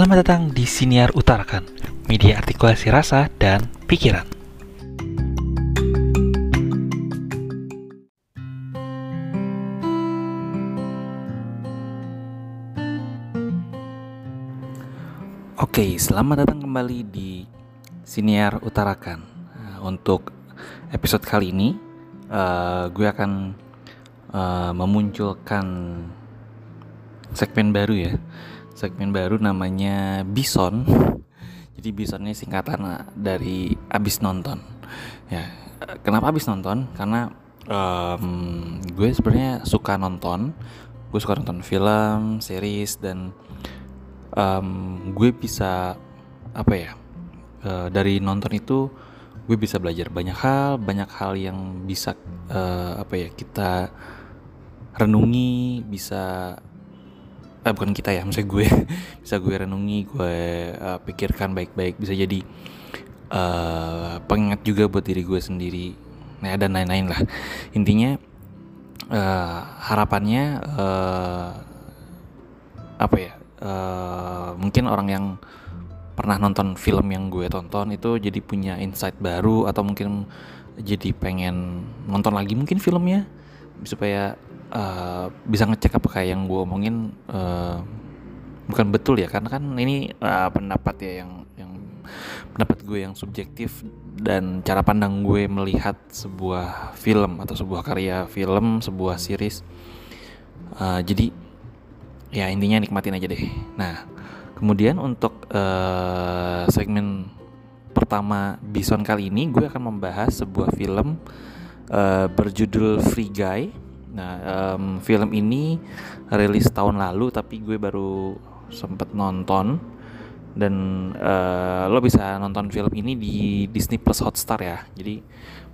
Selamat datang di Siniar Utarakan, media artikulasi rasa dan pikiran. Oke, selamat datang kembali di Siniar Utarakan. Nah, untuk episode kali ini, uh, gue akan uh, memunculkan segmen baru ya segmen baru namanya Bison. Jadi Bison ini singkatan eh, dari abis nonton. Ya kenapa abis nonton? Karena um, gue sebenarnya suka nonton. Gue suka nonton film series dan um, gue bisa apa ya uh, dari nonton itu gue bisa belajar banyak hal banyak hal yang bisa uh, apa ya kita renungi bisa eh bukan kita ya misalnya gue. Bisa gue renungi gue uh, pikirkan baik-baik. Bisa jadi uh, pengingat juga buat diri gue sendiri. Nah dan lain-lain lah. Intinya uh, harapannya uh, apa ya uh, mungkin orang yang pernah nonton film yang gue tonton itu jadi punya insight baru atau mungkin jadi pengen nonton lagi mungkin filmnya supaya uh, bisa ngecek apa kayak yang gue omongin uh, bukan betul ya karena kan ini uh, pendapat ya yang yang pendapat gue yang subjektif dan cara pandang gue melihat sebuah film atau sebuah karya film sebuah series. Uh, jadi ya intinya nikmatin aja deh. Nah kemudian untuk uh, segmen pertama Bison kali ini gue akan membahas sebuah film uh, berjudul Free Guy Nah, um, film ini rilis tahun lalu tapi gue baru sempet nonton dan uh, lo bisa nonton film ini di Disney Plus Hotstar ya. Jadi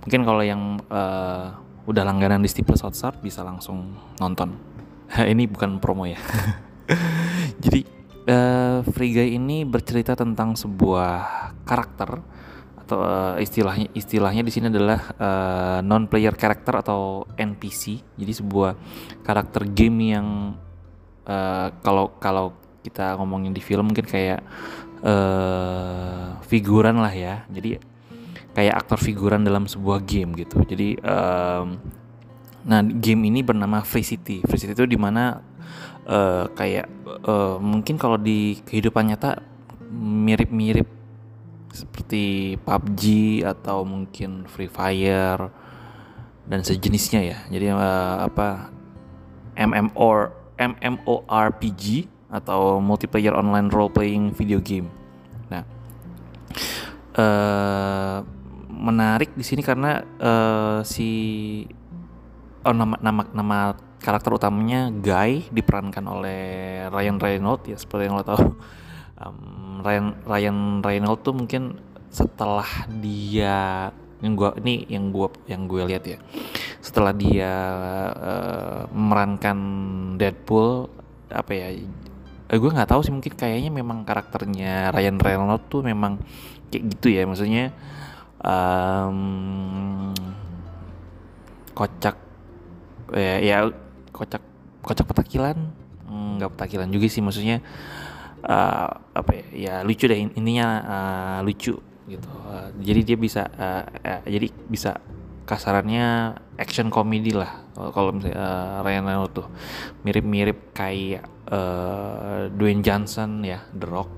mungkin kalau yang uh, udah langganan Disney Plus Hotstar bisa langsung nonton. ini bukan promo ya. Jadi uh, Free Guy ini bercerita tentang sebuah karakter atau uh, istilahnya istilahnya di sini adalah uh, eh, non player character atau NPC. Jadi sebuah karakter game yang uh, kalau kalau kita ngomongin di film mungkin kayak uh, figuran lah ya. Jadi kayak aktor figuran dalam sebuah game gitu. Jadi um, nah game ini bernama Free City. Free City itu di mana uh, kayak uh, mungkin kalau di kehidupan nyata mirip-mirip seperti PUBG atau mungkin Free Fire dan sejenisnya ya. Jadi uh, apa MMO MMORPG atau multiplayer online role playing video game. Nah, uh, menarik di sini karena uh, si oh, nama nama nama karakter utamanya Guy diperankan oleh Ryan Reynolds ya seperti yang lo tahu um, Ryan Ryan Reynolds tuh mungkin setelah dia yang gua ini yang gua yang gue lihat ya. Setelah dia uh, memerankan Deadpool apa ya eh, gue nggak tahu sih mungkin kayaknya memang karakternya Ryan Reynolds tuh memang kayak gitu ya. Maksudnya um, kocak ya, ya kocak kocak petakilan. Nggak petakilan juga sih maksudnya uh, apa ya, ya lucu deh intinya uh, lucu gitu. Uh, jadi dia bisa uh, uh, jadi bisa kasarannya action komedi lah kalau misalnya uh, Ryan Reynolds tuh. Mirip-mirip kayak uh, Dwayne Johnson ya The Rock.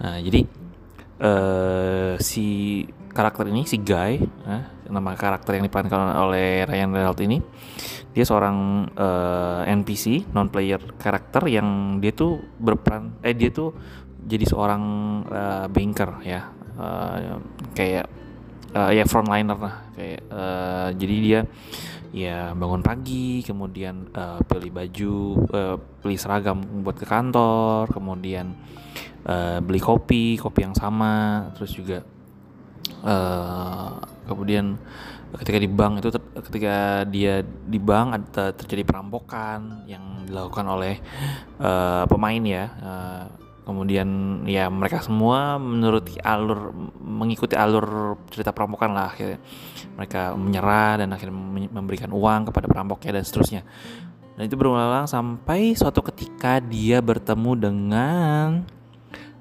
Nah jadi uh, si karakter ini si Guy uh, nama karakter yang diperankan oleh Ryan Reynolds ini dia seorang uh, eh, NPC non player karakter yang dia tuh berperan eh dia tuh jadi seorang uh, banker ya. Uh, kayak uh, ya frontliner lah. Kayak uh, jadi dia ya bangun pagi kemudian uh, pilih baju uh, pilih seragam buat ke kantor kemudian uh, beli kopi kopi yang sama terus juga uh, kemudian ketika di bank itu ketika dia di bank ada terjadi perampokan yang dilakukan oleh uh, pemain ya uh, kemudian ya mereka semua menurut alur mengikuti alur cerita perampokan lah akhirnya mereka menyerah dan akhirnya memberikan uang kepada perampoknya dan seterusnya. Dan itu berulang sampai suatu ketika dia bertemu dengan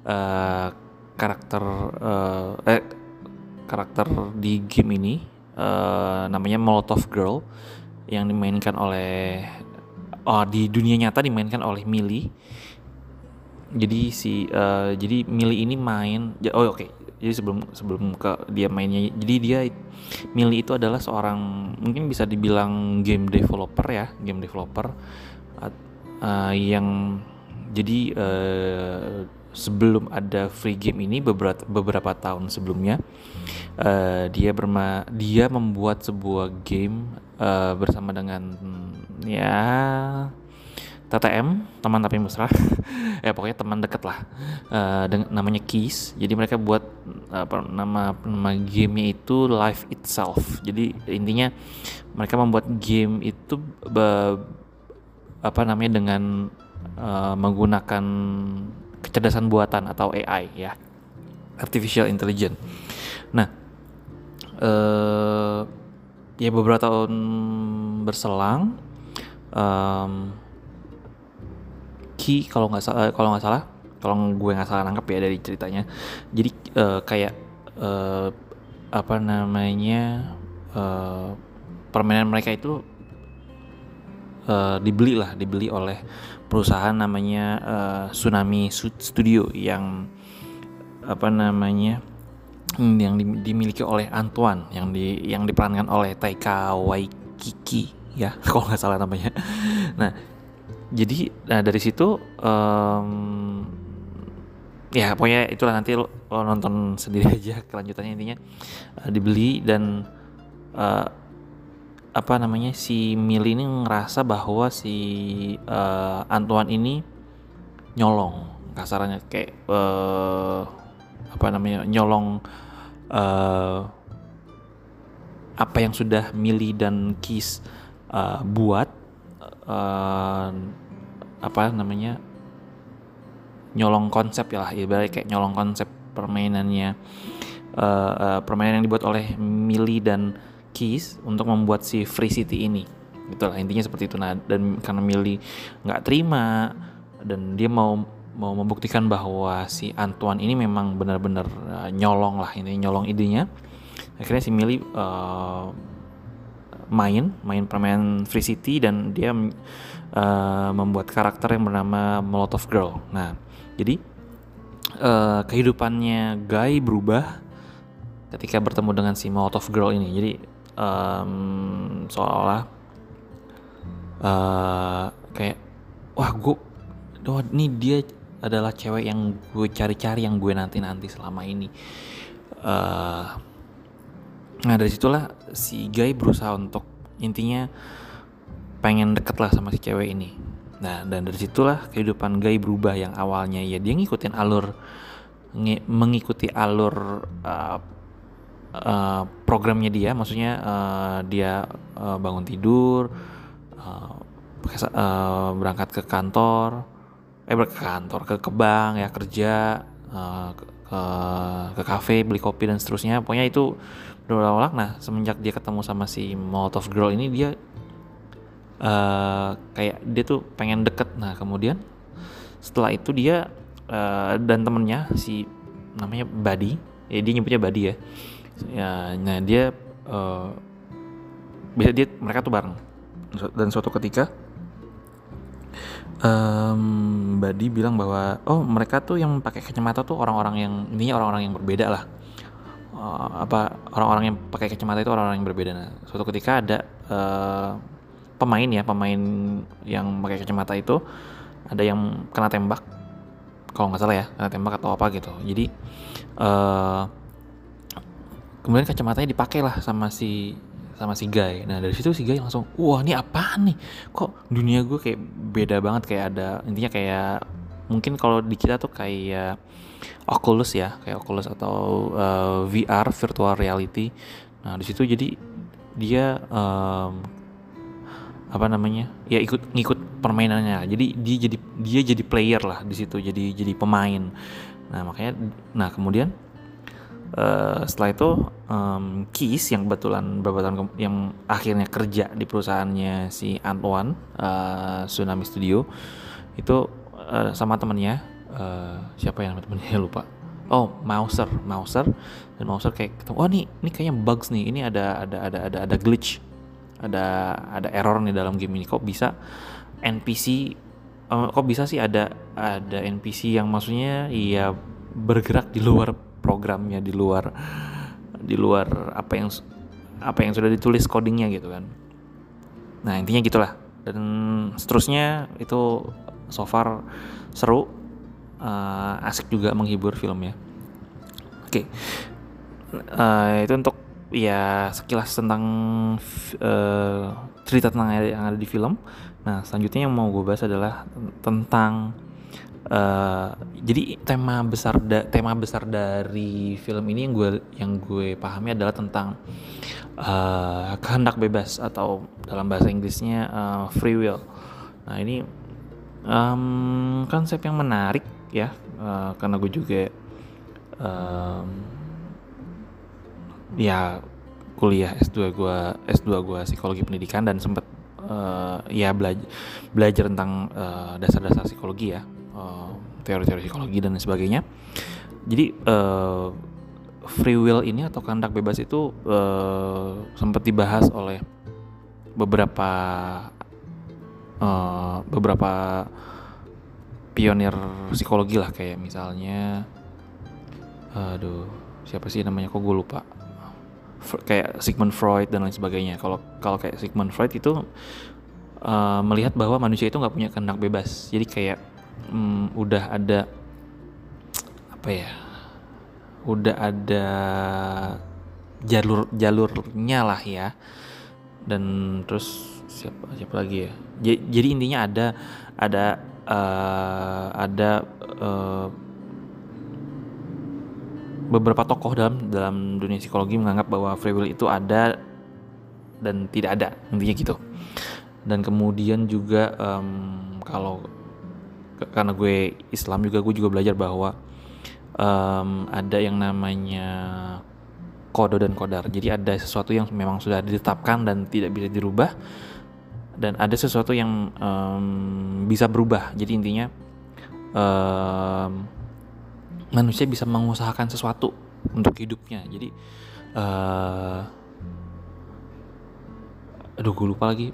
uh, karakter uh, eh karakter di game ini uh, namanya Molotov Girl yang dimainkan oleh oh, di dunia nyata dimainkan oleh Millie. Jadi si uh, jadi Millie ini main oh oke. Okay. Jadi sebelum sebelum ke dia mainnya jadi dia Millie itu adalah seorang mungkin bisa dibilang game developer ya, game developer uh, yang jadi uh, sebelum ada free game ini beberapa beberapa tahun sebelumnya uh, dia berma dia membuat sebuah game uh, bersama dengan ya TTM teman tapi mesra. Ya pokoknya teman deket lah. Uh, dengan namanya Keys. Jadi mereka buat apa nama nama gamenya itu Life Itself. Jadi intinya mereka membuat game itu apa namanya dengan uh, menggunakan kecerdasan buatan atau AI ya. Artificial intelligence. Nah uh, ya beberapa tahun berselang um, Ki kalau nggak salah kalau nggak salah kalau gue nggak salah nangkep ya dari ceritanya. Jadi uh, kayak uh, apa namanya uh, permainan mereka itu uh, dibeli lah dibeli oleh perusahaan namanya uh, Tsunami Studio yang apa namanya yang dimiliki oleh Antoine yang di yang diperankan oleh Taika Waikiki ya kalau nggak salah namanya. Nah jadi nah dari situ um, ya pokoknya itulah nanti lo, lo nonton sendiri aja kelanjutannya intinya. Uh, dibeli dan uh, apa namanya si Mili ini ngerasa bahwa si uh, Antoine ini nyolong kasarannya kayak uh, apa namanya nyolong uh, apa yang sudah Mili dan Kiss uh, buat uh, apa namanya nyolong konsep ya lah ibarat kayak nyolong konsep permainannya uh, uh, permainan yang dibuat oleh Millie dan Keys untuk membuat si Free City ini itulah intinya seperti itu nah dan karena Millie nggak terima dan dia mau mau membuktikan bahwa si Antoine ini memang benar-benar uh, nyolong lah ini nyolong idenya akhirnya si Millie uh, main main permainan Free City dan dia uh, membuat karakter yang bernama Molotov Girl. Nah, jadi uh, kehidupannya Guy berubah ketika bertemu dengan si Molotov Girl ini. Jadi um, seolah-olah uh, kayak wah gue, oh ini dia adalah cewek yang gue cari-cari yang gue nanti-nanti selama ini. Uh, Nah dari situlah si Guy berusaha untuk intinya pengen deket lah sama si cewek ini. Nah dan dari situlah kehidupan Guy berubah yang awalnya ya dia ngikutin alur mengikuti alur uh, uh, programnya dia, maksudnya uh, dia uh, bangun tidur, uh, berangkat ke kantor, eh ke kantor ke kebang ya kerja, uh, ke, ke kafe beli kopi dan seterusnya. Pokoknya itu berulang-ulang nah semenjak dia ketemu sama si Molotov Girl ini dia uh, kayak dia tuh pengen deket. Nah kemudian setelah itu dia uh, dan temennya si namanya Buddy. Ya dia nyebutnya Buddy ya ya nah dia uh, bisa dia mereka tuh bareng dan suatu ketika um, Buddy bilang bahwa oh mereka tuh yang pakai kacamata tuh orang-orang yang ini orang-orang yang berbeda lah uh, apa orang-orang yang pakai kacamata itu orang-orang yang berbeda. Nah, suatu ketika ada uh, pemain ya, pemain yang pakai kacamata itu ada yang kena tembak. Kalau nggak salah ya, kena tembak atau apa gitu. Jadi uh, kemudian kacamatanya dipakai lah sama si sama si guy. Nah dari situ si guy langsung, wah ini apa nih? Kok dunia gue kayak beda banget kayak ada intinya kayak mungkin kalau di kita tuh kayak Oculus ya kayak Oculus atau uh, eh, VR virtual reality nah di situ jadi dia um, apa namanya ya ikut ngikut permainannya jadi dia jadi dia jadi player lah di situ jadi jadi pemain nah makanya nah kemudian uh, setelah itu um, Keys yang kebetulan beberapa tahun yang akhirnya kerja di perusahaannya si Antoine uh, Tsunami Studio itu uh, sama temennya uh, siapa yang temennya? Lupa. Oh Mauser Mauser. Dan Mauser kayak ketemu oh nih ini kayaknya bugs nih ini ada ada ada ada ada glitch ada ada error nih dalam game ini. Kok bisa NPC uh, kok bisa sih ada ada NPC yang maksudnya ya bergerak di luar programnya di luar di luar apa yang apa yang sudah ditulis codingnya gitu kan. Nah intinya gitulah. Dan seterusnya itu so far seru uh, asik juga menghibur filmnya. Oke. Okay. uh, itu untuk ya sekilas tentang uh, cerita tentang yang ada di film. Nah selanjutnya yang mau gue bahas adalah tentang Uh, jadi tema besar da tema besar dari film ini yang gue yang gue pahami adalah tentang uh, kehendak bebas atau dalam bahasa Inggrisnya uh, free will. Nah ini um, konsep yang menarik ya uh, karena gue juga um, ya kuliah S2 gue S2 gue psikologi pendidikan dan sempat uh, ya belajar belajar tentang dasar-dasar uh, psikologi ya teori-teori psikologi dan sebagainya. Jadi uh, free will ini atau kehendak bebas itu uh, sempat dibahas oleh beberapa uh, beberapa pionir psikologi lah. Kayak misalnya aduh siapa sih namanya? Kok gue lupa. Kayak Sigmund Freud dan lain sebagainya. Kalau kalau kayak Sigmund Freud itu uh, melihat bahwa manusia itu nggak punya kehendak bebas. Jadi kayak hmm, udah ada apa ya udah ada jalur jalurnya lah ya. Dan terus siapa siapa lagi ya? Jadi intinya ada ada uh, ada uh, beberapa tokoh dalam dalam dunia psikologi menganggap bahwa free will itu ada dan tidak ada intinya gitu. Dan kemudian juga um, kalau karena gue Islam juga gue juga belajar bahwa um, ada yang namanya kodo dan kodar. Jadi ada sesuatu yang memang sudah ditetapkan dan tidak bisa dirubah dan ada sesuatu yang um, bisa berubah. Jadi intinya um, manusia bisa mengusahakan sesuatu untuk hidupnya. Jadi uh, aduh gue lupa lagi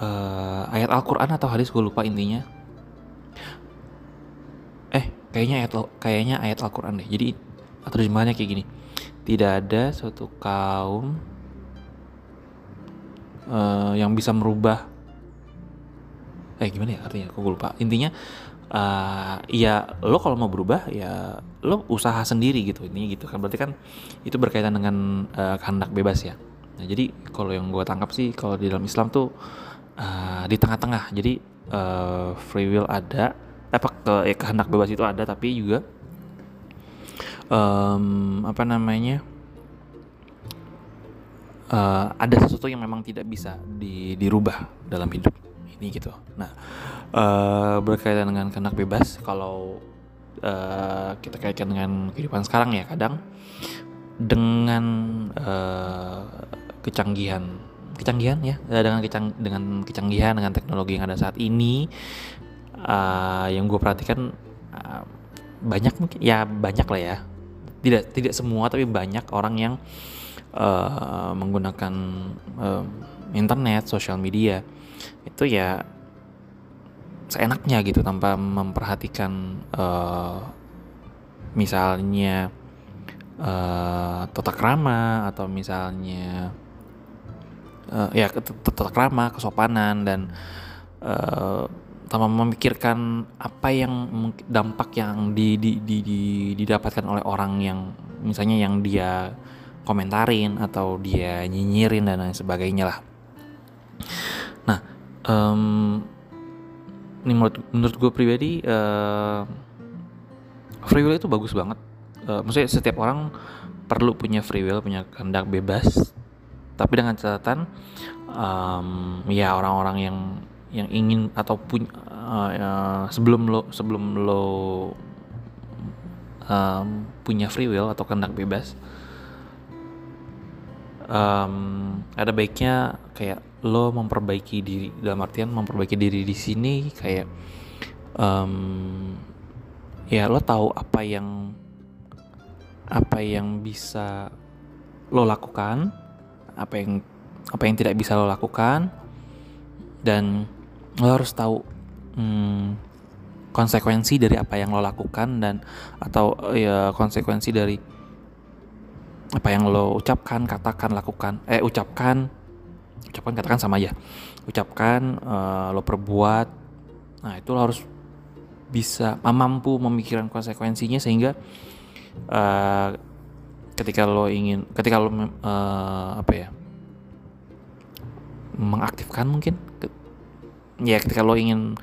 uh, ayat Al-Quran atau hadis gue lupa intinya kayaknya ayat kayaknya ayat Al-Qur'an deh. Jadi terjemahannya kayak gini. Tidak ada suatu kaum uh, yang bisa merubah. Eh gimana ya artinya? Aku lupa. Intinya uh, ya lo kalau mau berubah ya lo usaha sendiri gitu ini gitu kan. Berarti kan itu berkaitan dengan uh, kehendak bebas ya. Nah jadi kalau yang gue tangkap sih kalau di dalam Islam tuh uh, di tengah-tengah. Jadi uh, free will ada apa ke ya, kehendak bebas itu ada tapi juga um, apa namanya uh, ada sesuatu yang memang tidak bisa di, dirubah dalam hidup ini gitu. Nah uh, berkaitan dengan kehendak bebas kalau uh, kita kaitkan dengan kehidupan sekarang ya kadang dengan uh, kecanggihan kecanggihan ya dengan kecang dengan kecanggihan dengan teknologi yang ada saat ini uh, yang gue perhatikan uh, banyak mungkin ya banyak lah ya. Tidak tidak semua tapi banyak orang yang uh, menggunakan uh, internet sosial media. Itu ya seenaknya gitu tanpa memperhatikan uh, misalnya uh, tata krama atau misalnya uh, ya tata krama kesopanan dan tanpa memikirkan apa yang dampak yang di, di, di, di, didapatkan oleh orang yang misalnya yang dia komentarin atau dia nyinyirin dan lain sebagainya lah. Nah, um, ini menurut menurut gue pribadi uh, free will itu bagus banget. Uh, maksudnya setiap orang perlu punya free will, punya kehendak bebas. Tapi dengan catatan, um, ya orang-orang yang yang ingin atau punya uh, uh, sebelum lo sebelum lo um, punya free will atau kehendak bebas um, ada baiknya kayak lo memperbaiki diri dalam artian memperbaiki diri di sini kayak um, ya lo tahu apa yang apa yang bisa lo lakukan apa yang apa yang tidak bisa lo lakukan dan lo harus tahu hmm, konsekuensi dari apa yang lo lakukan dan atau ya konsekuensi dari apa yang lo ucapkan katakan lakukan. Eh ucapkan ucapkan katakan sama aja. Ucapkan uh, lo perbuat. Nah itu lo harus bisa mampu memikirkan konsekuensinya sehingga uh, ketika lo ingin ketika lo uh, apa ya mengaktifkan mungkin ya ketika lo ingin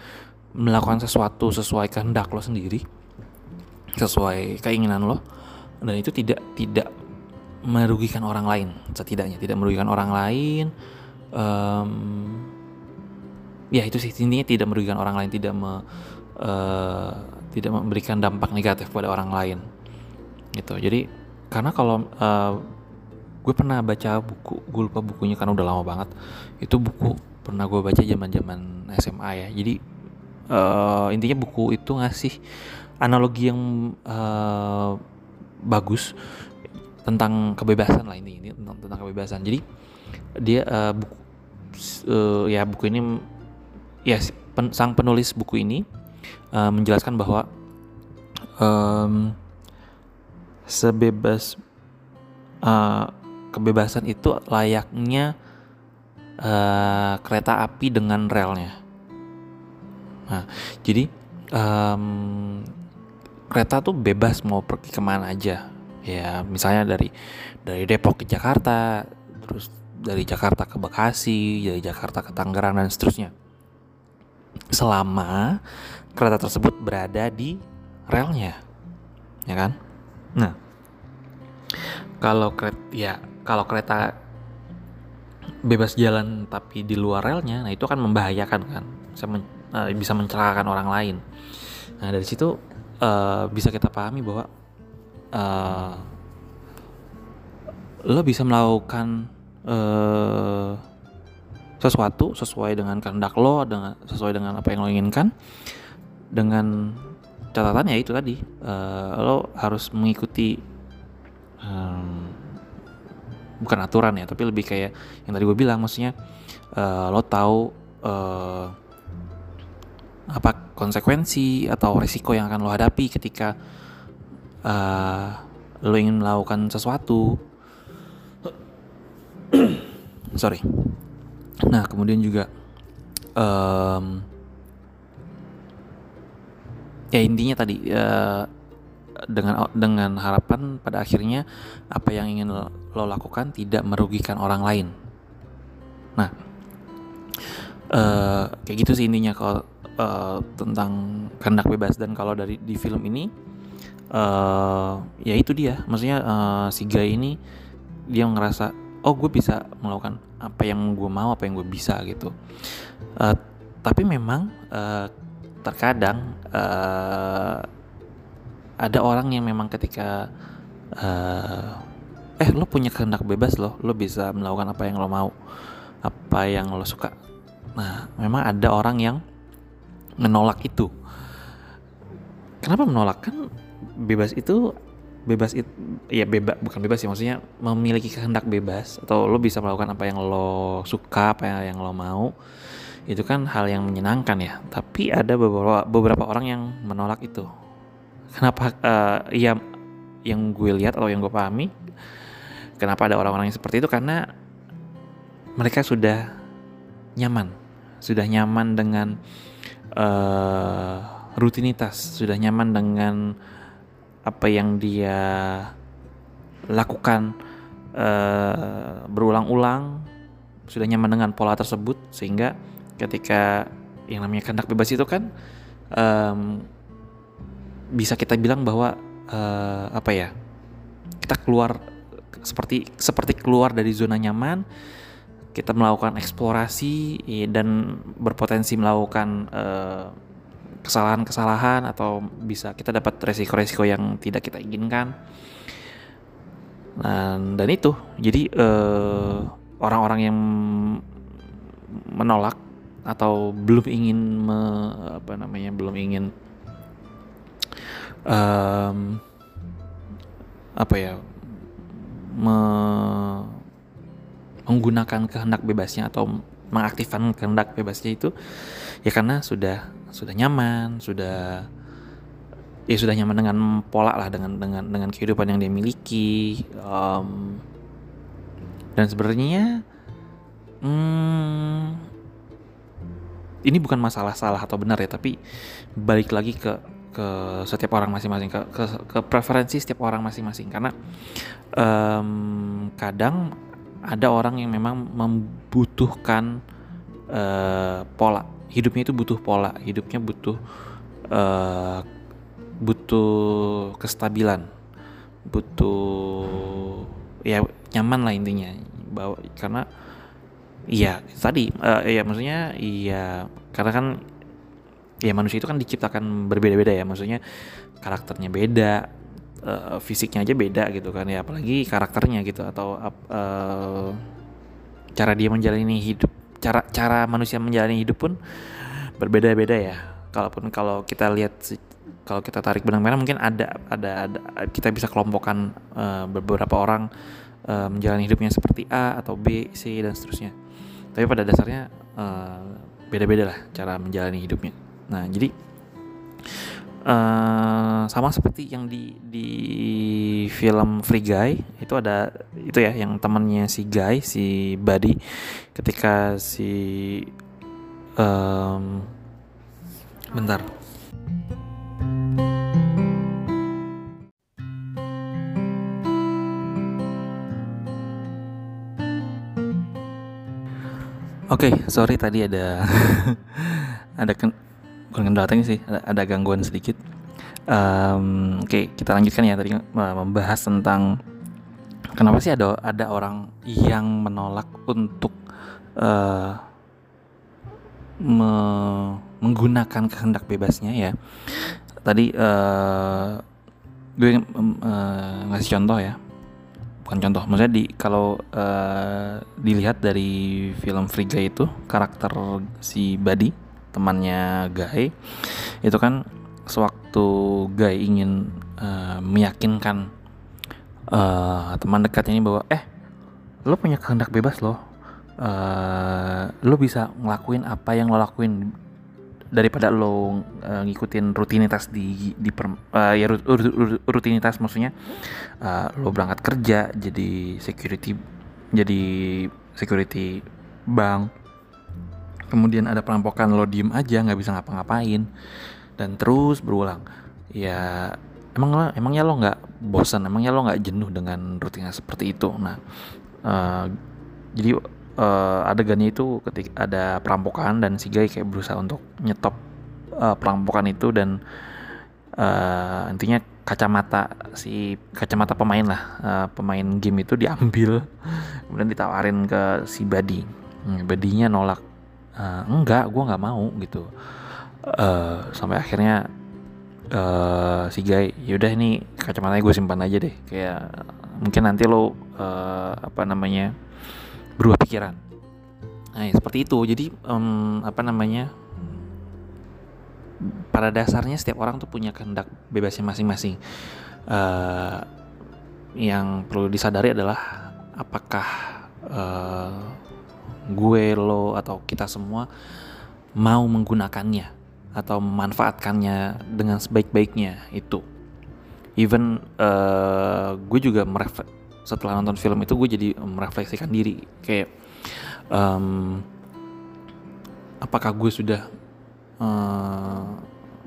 melakukan sesuatu sesuai kehendak lo sendiri sesuai keinginan lo dan itu tidak tidak merugikan orang lain setidaknya tidak merugikan orang lain um, ya itu sih intinya tidak merugikan orang lain tidak me, uh, tidak memberikan dampak negatif pada orang lain gitu. Jadi karena kalau uh, gue pernah baca buku gue lupa bukunya karena udah lama banget itu buku pernah gue baca zaman zaman SMA ya. Jadi uh, intinya buku itu ngasih analogi yang uh, bagus tentang kebebasan lah ini ini tentang, tentang kebebasan. Jadi dia uh, buku uh, ya buku ini ya pen, sang penulis buku ini uh, menjelaskan bahwa um, sebebas uh, kebebasan itu layaknya uh, kereta api dengan relnya. Nah, jadi um, kereta tuh bebas mau pergi ke mana aja. Ya, misalnya dari dari Depok ke Jakarta, terus dari Jakarta ke Bekasi, dari Jakarta ke Tangerang dan seterusnya. Selama kereta tersebut berada di relnya, ya kan? Nah, kalau kereta ya kalau kereta bebas jalan tapi di luar relnya, nah itu akan membahayakan kan, bisa, men, uh, bisa mencelakakan orang lain. Nah dari situ uh, bisa kita pahami bahwa uh, lo bisa melakukan uh, sesuatu sesuai dengan kehendak lo, dengan sesuai dengan apa yang lo inginkan, dengan catatan ya itu tadi uh, lo harus mengikuti bukan aturan ya tapi lebih kayak yang tadi gue bilang maksudnya uh, lo tahu uh, apa konsekuensi atau risiko yang akan lo hadapi ketika uh, lo ingin melakukan sesuatu. Sorry. Nah kemudian juga um, ya intinya tadi uh, dengan dengan harapan pada akhirnya apa yang ingin lo, lakukan tidak merugikan orang lain. Nah, uh, kayak gitu sih intinya kalau uh, tentang kehendak bebas dan kalau dari di film ini uh, ya itu dia, maksudnya uh, si guy ini dia ngerasa oh gue bisa melakukan apa yang gue mau, apa yang gue bisa gitu. Uh, tapi memang uh, terkadang uh, ada orang yang memang ketika uh, eh lo punya kehendak bebas lo lo bisa melakukan apa yang lo mau apa yang lo suka. Nah memang ada orang yang menolak itu. Kenapa menolak? Kan bebas itu bebas itu ya bebas bukan bebas sih maksudnya memiliki kehendak bebas atau lo bisa melakukan apa yang lo suka apa yang lo mau itu kan hal yang menyenangkan ya. Tapi ada beberapa beberapa orang yang menolak itu kenapa uh, ya yang gue lihat atau yang gue pahami kenapa ada orang-orang yang seperti itu? Karena mereka sudah nyaman. Sudah nyaman dengan uh, rutinitas. Sudah nyaman dengan apa yang dia lakukan uh, berulang-ulang. Sudah nyaman dengan pola tersebut sehingga ketika yang namanya kehendak bebas itu kan um, bisa kita bilang bahwa uh, apa ya kita keluar seperti seperti keluar dari zona nyaman kita melakukan eksplorasi dan berpotensi melakukan kesalahan kesalahan-kesalahan atau bisa kita dapat resiko-resiko yang tidak kita inginkan. Dan dan itu. Jadi orang orang-orang yang menolak atau belum ingin me, apa namanya belum ingin um, apa ya me, menggunakan kehendak bebasnya atau mengaktifkan kehendak bebasnya itu ya karena sudah sudah nyaman sudah ya sudah nyaman dengan pola lah dengan dengan dengan kehidupan yang dia miliki um, dan sebenarnya hmm, ini bukan masalah salah atau benar ya tapi balik lagi ke ke setiap orang masing-masing ke, ke ke preferensi setiap orang masing-masing. Karena um, kadang ada orang yang memang membutuhkan uh, pola. Hidupnya itu butuh pola hidupnya butuh uh, butuh kestabilan butuh ya nyaman lah intinya. Bahwa karena iya tadi uh, ya maksudnya iya karena kan ya manusia itu kan diciptakan berbeda-beda ya. Maksudnya karakternya beda uh, fisiknya aja beda gitu kan ya. Apalagi karakternya gitu atau uh, cara dia menjalani hidup cara cara manusia menjalani hidup pun berbeda-beda ya. Kalaupun kalau kita lihat kalau kita tarik benang-benang mungkin ada ada ada kita bisa kelompokkan uh, beberapa orang uh, menjalani hidupnya seperti A atau B C dan seterusnya. Tapi pada dasarnya beda-beda lah cara menjalani hidupnya Nah, jadi uh, sama seperti yang di di film Free Guy itu ada itu ya yang temannya si Guy si Buddy ketika si um, bentar. Oke, okay, sorry tadi ada ada bukan datang sih ada, ada gangguan sedikit. Um, oke okay, kita lanjutkan ya tadi membahas tentang kenapa sih ada ada orang yang menolak untuk uh, me, menggunakan kehendak bebasnya ya. Tadi uh, gue uh, ngasih contoh ya. Bukan contoh maksudnya di kalau uh, dilihat dari film Guy itu karakter si Buddy temannya Guy. Itu kan sewaktu Guy ingin uh, meyakinkan uh, teman dekatnya ini bahwa eh lo punya kehendak bebas lo uh, lo bisa ngelakuin apa yang lo lakuin daripada lo uh, ngikutin rutinitas di di per, uh, ya rutinitas maksudnya uh, lo berangkat kerja jadi security jadi security bank kemudian ada perampokan lo diem aja nggak bisa ngapa-ngapain. Dan terus berulang. Ya emang lo emangnya lo nggak bosan emangnya lo nggak jenuh dengan rutinitas seperti itu? Nah uh, jadi uh, adegannya itu ketika ada perampokan dan si Guy kayak berusaha untuk nyetop uh, perampokan itu dan uh, intinya kacamata si kacamata pemain lah uh, pemain game itu diambil kemudian ditawarin ke si Badi hmm, Badinya nolak uh, enggak gue nggak mau gitu. Uh, sampai akhirnya uh, si guy yaudah ini kacamata gue simpan aja deh. Kayak mungkin nanti lo uh, apa namanya berubah pikiran. Nah ya, seperti itu. Jadi um, apa namanya pada dasarnya setiap orang tuh punya kehendak bebasnya masing-masing. Uh, yang perlu disadari adalah apakah uh, gue lo atau kita semua mau menggunakannya atau memanfaatkannya dengan sebaik-baiknya itu. Even uh, gue juga merefleks setelah nonton film itu gue jadi merefleksikan diri. Kayak um, apakah gue sudah uh,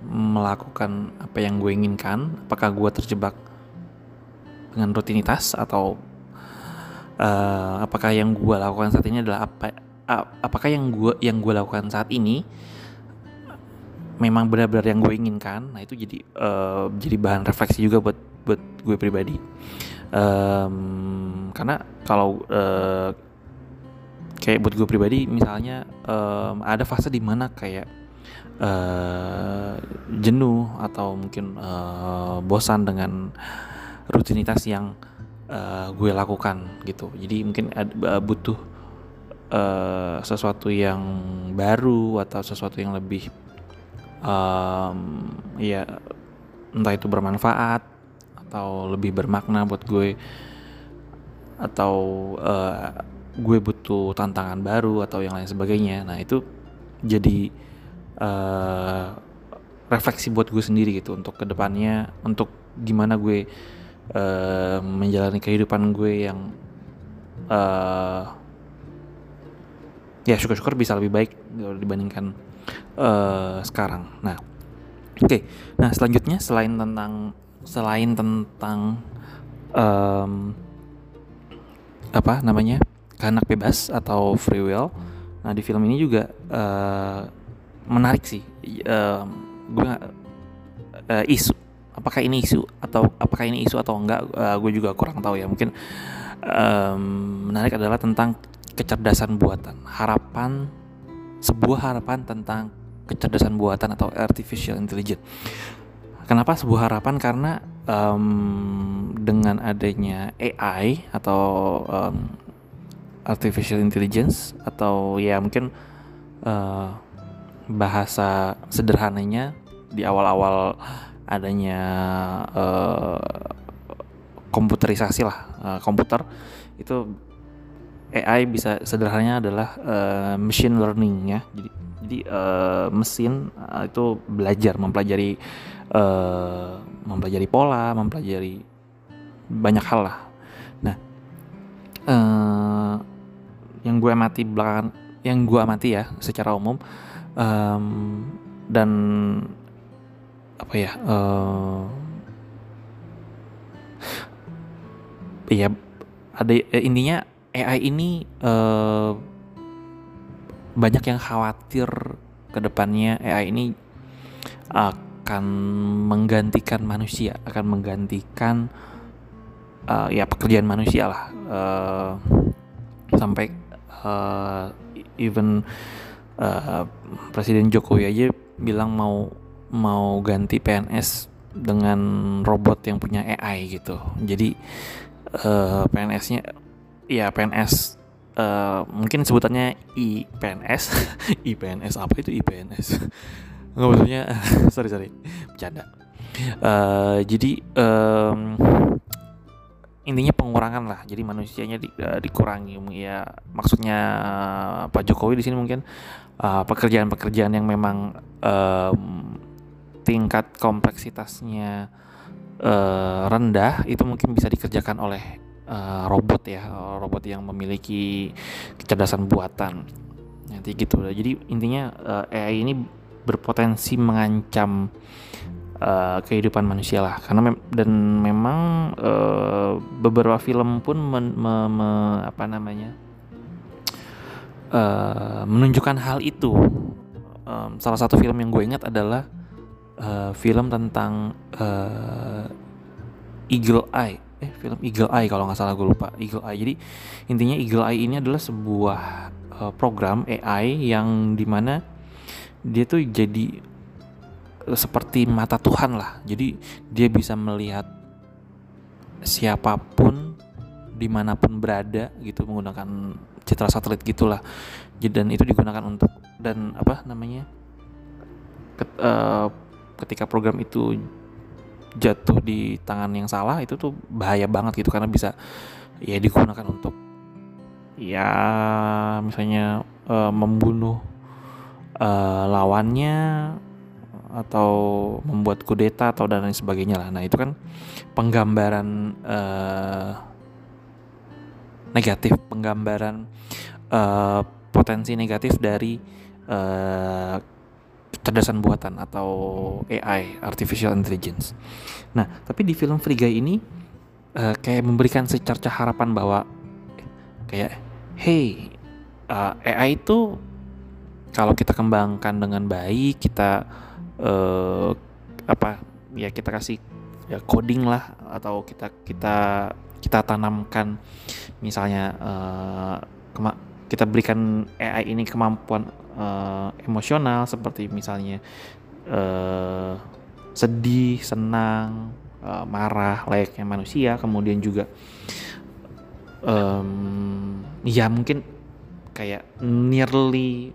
melakukan apa yang gue inginkan? Apakah gue terjebak dengan rutinitas atau uh, apakah yang gue lakukan saat ini adalah apa apakah yang gue yang gue lakukan saat ini memang benar-benar yang gue inginkan? Nah itu jadi uh, jadi bahan refleksi juga buat buat gue pribadi. Um, karena kalau uh, kayak buat gue pribadi misalnya um, ada fase di mana kayak uh, jenuh atau mungkin uh, bosan dengan rutinitas yang uh, gue lakukan gitu. Jadi mungkin ada, uh, butuh uh, sesuatu yang baru atau sesuatu yang lebih um, ya entah itu bermanfaat atau lebih bermakna buat gue atau uh, gue butuh tantangan baru atau yang lain sebagainya. Nah itu jadi uh, refleksi buat gue sendiri gitu untuk ke depannya untuk gimana gue uh, menjalani kehidupan gue yang uh, ya syukur-syukur bisa lebih baik dibandingkan uh, sekarang nah oke okay. nah selanjutnya selain tentang selain tentang um, apa namanya kehendak bebas atau free will nah di film ini juga uh, menarik sih uh, gue uh, isu apakah ini isu atau apakah ini isu atau enggak uh, gue juga kurang tahu ya. Mungkin um, menarik adalah tentang kecerdasan buatan. Harapan sebuah harapan tentang kecerdasan buatan atau artificial intelligence. Kenapa sebuah harapan? Karena um, dengan adanya AI atau um, artificial intelligence atau ya mungkin uh, bahasa sederhananya di awal-awal adanya uh, komputerisasi lah uh, komputer. Itu AI bisa sederhananya adalah uh, machine learning ya. Jadi jadi uh, mesin uh, itu belajar mempelajari uh, mempelajari pola mempelajari banyak hal lah. Nah uh, yang gue amati belakangan yang gue amati ya secara umum um, dan apa ya uh, ya ada eh, intinya AI ini uh, banyak yang khawatir ke depannya AI ini akan menggantikan manusia akan menggantikan uh, ya pekerjaan manusia lah. Uh, sampai uh, even uh, Presiden Jokowi aja bilang mau mau ganti PNS dengan robot yang punya AI gitu. Jadi uh, PNS-nya ya PNS uh, eh, mungkin sebutannya IPNS. IPNS apa itu IPNS? Nggak maksudnya sorry sorry bercanda. Uh, jadi um, intinya pengurangan lah jadi manusianya di, uh, dikurangi ya maksudnya Pak Jokowi di sini mungkin pekerjaan-pekerjaan uh, yang memang um, tingkat kompleksitasnya uh, rendah itu mungkin bisa dikerjakan oleh uh, robot ya robot yang memiliki kecerdasan buatan. Nanti gitu. Jadi intinya uh, AI ini berpotensi mengancam uh, kehidupan manusia lah. Karena mem dan memang uh, beberapa film pun men me me apa namanya uh, menunjukkan hal itu. Um, salah satu film yang gue ingat adalah uh, film tentang uh, Eagle Eye. Eh film Eagle Eye kalau nggak salah gue lupa. Eagle Eye. Jadi intinya Eagle Eye ini adalah sebuah uh, program AI yang di mana dia tuh jadi seperti mata Tuhan lah. Jadi dia bisa melihat siapa pun di mana pun berada gitu menggunakan citra satelit gitulah. Dan itu digunakan untuk dan apa namanya ket, uh, ketika program itu jatuh di tangan yang salah itu tuh bahaya banget gitu karena bisa ya digunakan untuk ya misalnya uh, membunuh uh, lawannya atau membuat kudeta atau dan lain sebagainya lah. Nah itu kan penggambaran uh, negatif, penggambaran uh, potensi negatif dari uh, kecerdasan buatan atau AI artificial intelligence. Nah, tapi di film Free Guy ini uh, kayak memberikan secerca harapan bahwa kayak hey uh, eh, AI itu kalau kita kembangkan dengan baik, kita uh, apa ya kita kasih ya coding lah atau kita kita kita tanamkan misalnya uh, kita berikan AI ini kemampuan uh, emosional seperti misalnya uh, sedih, senang, uh, marah layaknya manusia, kemudian juga um, ya mungkin kayak nearly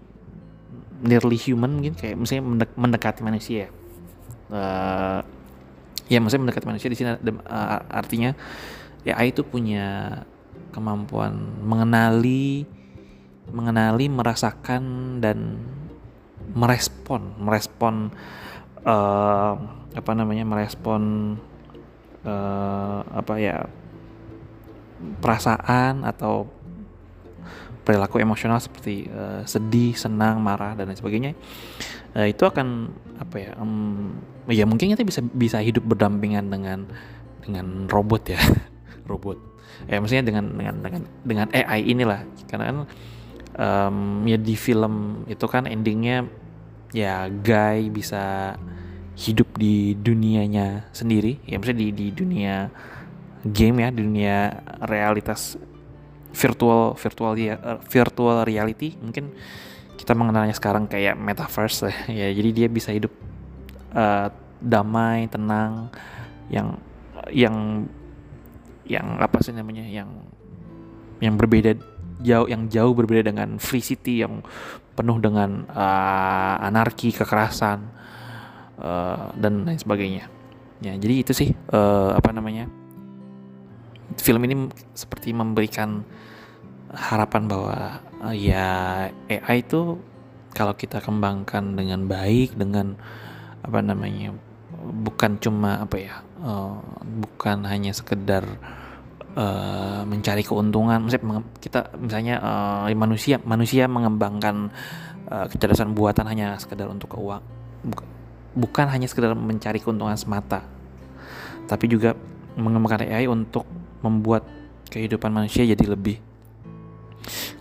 nearly human mungkin kayak misalnya mendek, mendekati manusia. Uh, ya maksudnya mendekati manusia di sini uh, artinya AI itu punya kemampuan mengenali mengenali merasakan dan merespon merespon uh, apa namanya merespon uh, apa ya perasaan atau perilaku emosional seperti uh, sedih, senang, marah dan lain sebagainya uh, itu akan apa ya um, ya mungkin kita bisa bisa hidup berdampingan dengan dengan robot ya robot. Ya maksudnya dengan dengan dengan dengan AI inilah. Karena kan um, ya di film itu kan endingnya ya guy bisa hidup di dunianya sendiri. Ya maksudnya di di dunia game ya dunia realitas virtual virtual ya virtual reality. Mungkin kita mengenalnya sekarang kayak metaverse ya jadi dia bisa hidup uh, damai tenang yang yang yang apa sih namanya yang yang berbeda jauh yang jauh berbeda dengan free city yang penuh dengan uh, anarki kekerasan uh, dan lain sebagainya. Ya jadi itu sih uh, apa namanya film ini seperti memberikan harapan bahwa uh, ya AI itu kalau kita kembangkan dengan baik dengan apa namanya bukan cuma apa ya uh, bukan hanya sekedar uh, mencari keuntungan misalnya kita misalnya uh, manusia manusia mengembangkan uh, kecerdasan buatan hanya sekedar untuk keuang bukan hanya sekedar mencari keuntungan semata tapi juga mengembangkan AI untuk membuat kehidupan manusia jadi lebih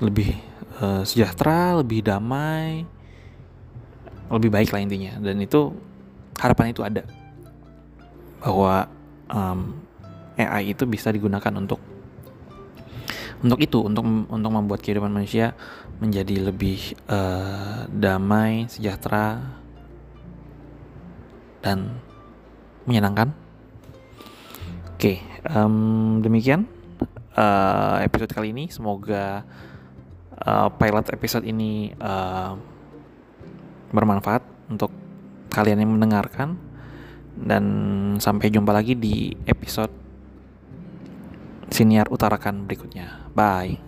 lebih uh, sejahtera, lebih damai, lebih baik lah intinya. Dan itu harapan itu ada bahwa um, AI itu bisa digunakan untuk untuk itu, untuk untuk membuat kehidupan manusia menjadi lebih uh, damai, sejahtera, dan menyenangkan. Oke, okay, um, demikian uh, episode kali ini. Semoga uh, pilot episode ini uh, bermanfaat untuk kalian yang mendengarkan dan sampai jumpa lagi di episode siniar utarakan berikutnya. Bye.